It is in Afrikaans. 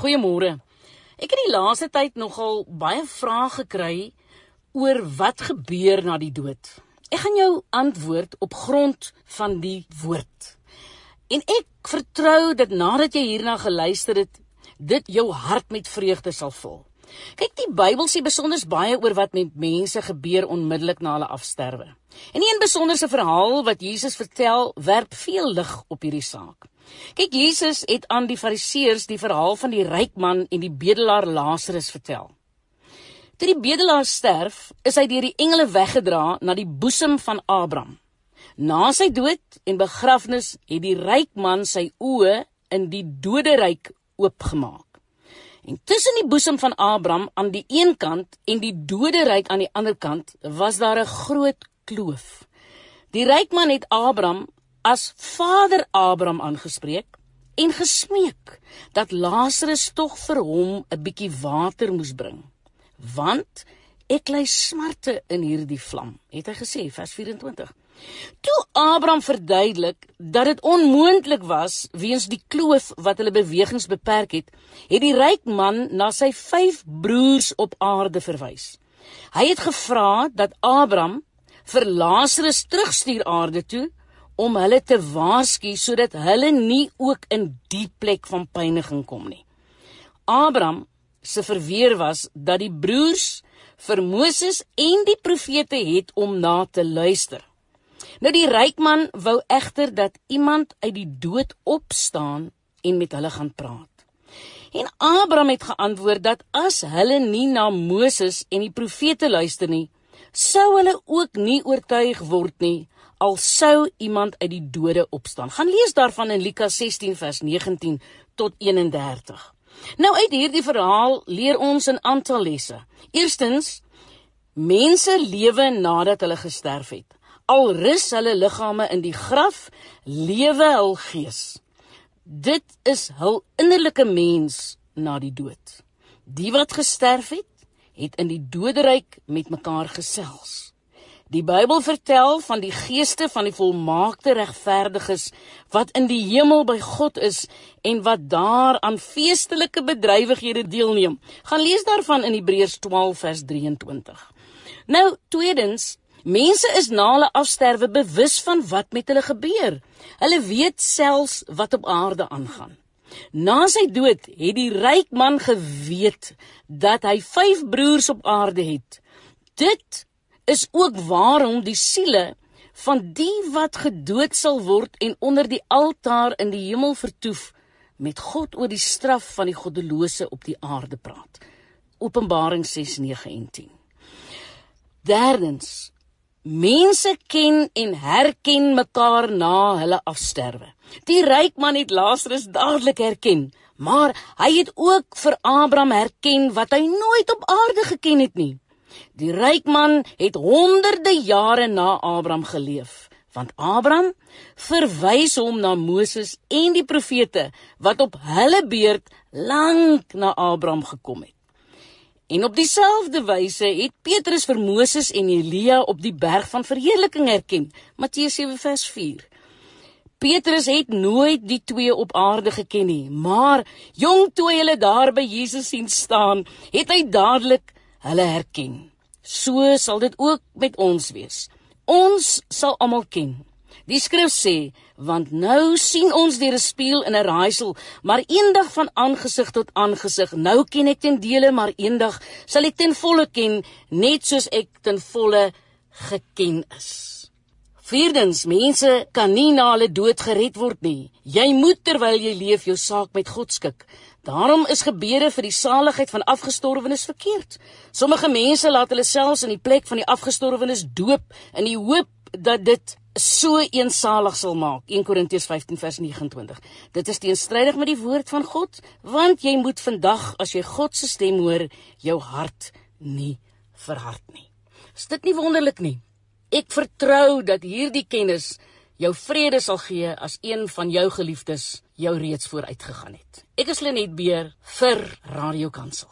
Goeiemôre. Ek het die laaste tyd nogal baie vrae gekry oor wat gebeur na die dood. Ek gaan jou antwoord op grond van die woord. En ek vertrou dat nadat jy hierna geluister het, dit jou hart met vreugde sal vul. Kyk, die Bybel sê besonder baie oor wat met mense gebeur onmiddellik na hulle afsterwe. En een besonderse verhaal wat Jesus vertel, werp veel lig op hierdie saak. Kyk, Jesus het aan die Fariseërs die verhaal van die ryk man en die bedelaar Lazarus vertel. Toe die bedelaar sterf, is hy deur die engele weggedra na die boesem van Abraham. Na sy dood en begrafnis het die ryk man sy oë in die doderyk oopgemaak. En tussen die boesem van Abraham aan die een kant en die doderyk aan die ander kant was daar 'n groot kloof. Die ryk man het Abraham as Vader Abraham aangespreek en gesmeek dat Lazarus tog vir hom 'n bietjie water moes bring. Want ek ly smarte in hierdie vlam, het hy gesê vers 24. Toe Abraham verduidelik dat dit onmoontlik was weens die kloof wat hulle bewegings beperk het, het die ryk man na sy vyf broers op aarde verwys. Hy het gevra dat Abraham vir Lazarus terugstuur aarde toe om hulle te waarsku sodat hulle nie ook in die plek van pyniging kom nie. Abraham se verweer was dat die broers vir Moses en die profete het om na te luister. Nou die ryk man wou egter dat iemand uit die dood opstaan en met hulle gaan praat. En Abraham het geantwoord dat as hulle nie na Moses en die profete luister nie, sou hulle ook nie oortuig word nie al sou iemand uit die dode opstaan. Gaan lees daarvan in Lukas 16 vers 19 tot 31. Nou uit hierdie verhaal leer ons 'n aantal lesse. Eerstens, mense lewe nadat hulle gesterf het. Al rus hulle liggame in die graf, lewe hul gees. Dit is hul innerlike mens na die dood. Die wat gesterf het, het in die doderyk met mekaar gesels. Die Bybel vertel van die geeste van die volmaakte regverdiges wat in die hemel by God is en wat daar aan feestelike bedrywighede deelneem. Gaan lees daarvan in Hebreërs 12 vers 23. Nou, tweedens, mense is na hulle afsterwe bewus van wat met hulle gebeur. Hulle weet selfs wat op aarde aangaan. Na sy dood het die ryk man geweet dat hy 5 broers op aarde het. Dit is ook waarom die siele van die wat gedood sal word en onder die altaar in die hemel vertoef met God oor die straf van die goddelose op die aarde praat. Openbaring 6:9 en 10. Derdens Mense ken en herken mekaar na hulle afsterwe. Die ryk man het Lazarus dadelik herken, maar hy het ook vir Abraham herken wat hy nooit op aarde geken het nie. Die ryk man het honderde jare na Abraham geleef, want Abraham verwys hom na Moses en die profete wat op hulle beurt lank na Abraham gekom het. En op dieselfde wyse het Petrus vir Moses en Elia op die berg van verheerliking herken, Matteus 7 vers 4. Petrus het nooit die twee op aarde geken nie, maar jong toe hy hulle daar by Jesus sien staan, het hy dadelik hulle herken. So sal dit ook met ons wees. Ons sal almal ken. Die skrif sê, want nou sien ons deur 'n spieël in 'n raaisel, maar eendag van aangesig tot aangesig. Nou ken ek ten dele, maar eendag sal ek ten volle ken, net soos ek ten volle geken is. Vierdens, mense kan nie na hulle dood gered word nie. Jy moet terwyl jy leef jou saak met God skik. Daarom is gebede vir die saligheid van afgestorwenes verkeerd. Sommige mense laat hulle selfs in die plek van die afgestorwenes doop in die hoop dat dit so eensalig sal maak. 1 Korintiërs 15 vers 29. Dit is teenstrydig met die woord van God, want jy moet vandag as jy God se stem hoor, jou hart nie verhard nie. Is dit nie wonderlik nie? Ek vertrou dat hierdie kennis jou vrede sal gee as een van jou geliefdes jou reeds vooruitgegaan het. Ek is Lenet Beer vir Radio Kansel.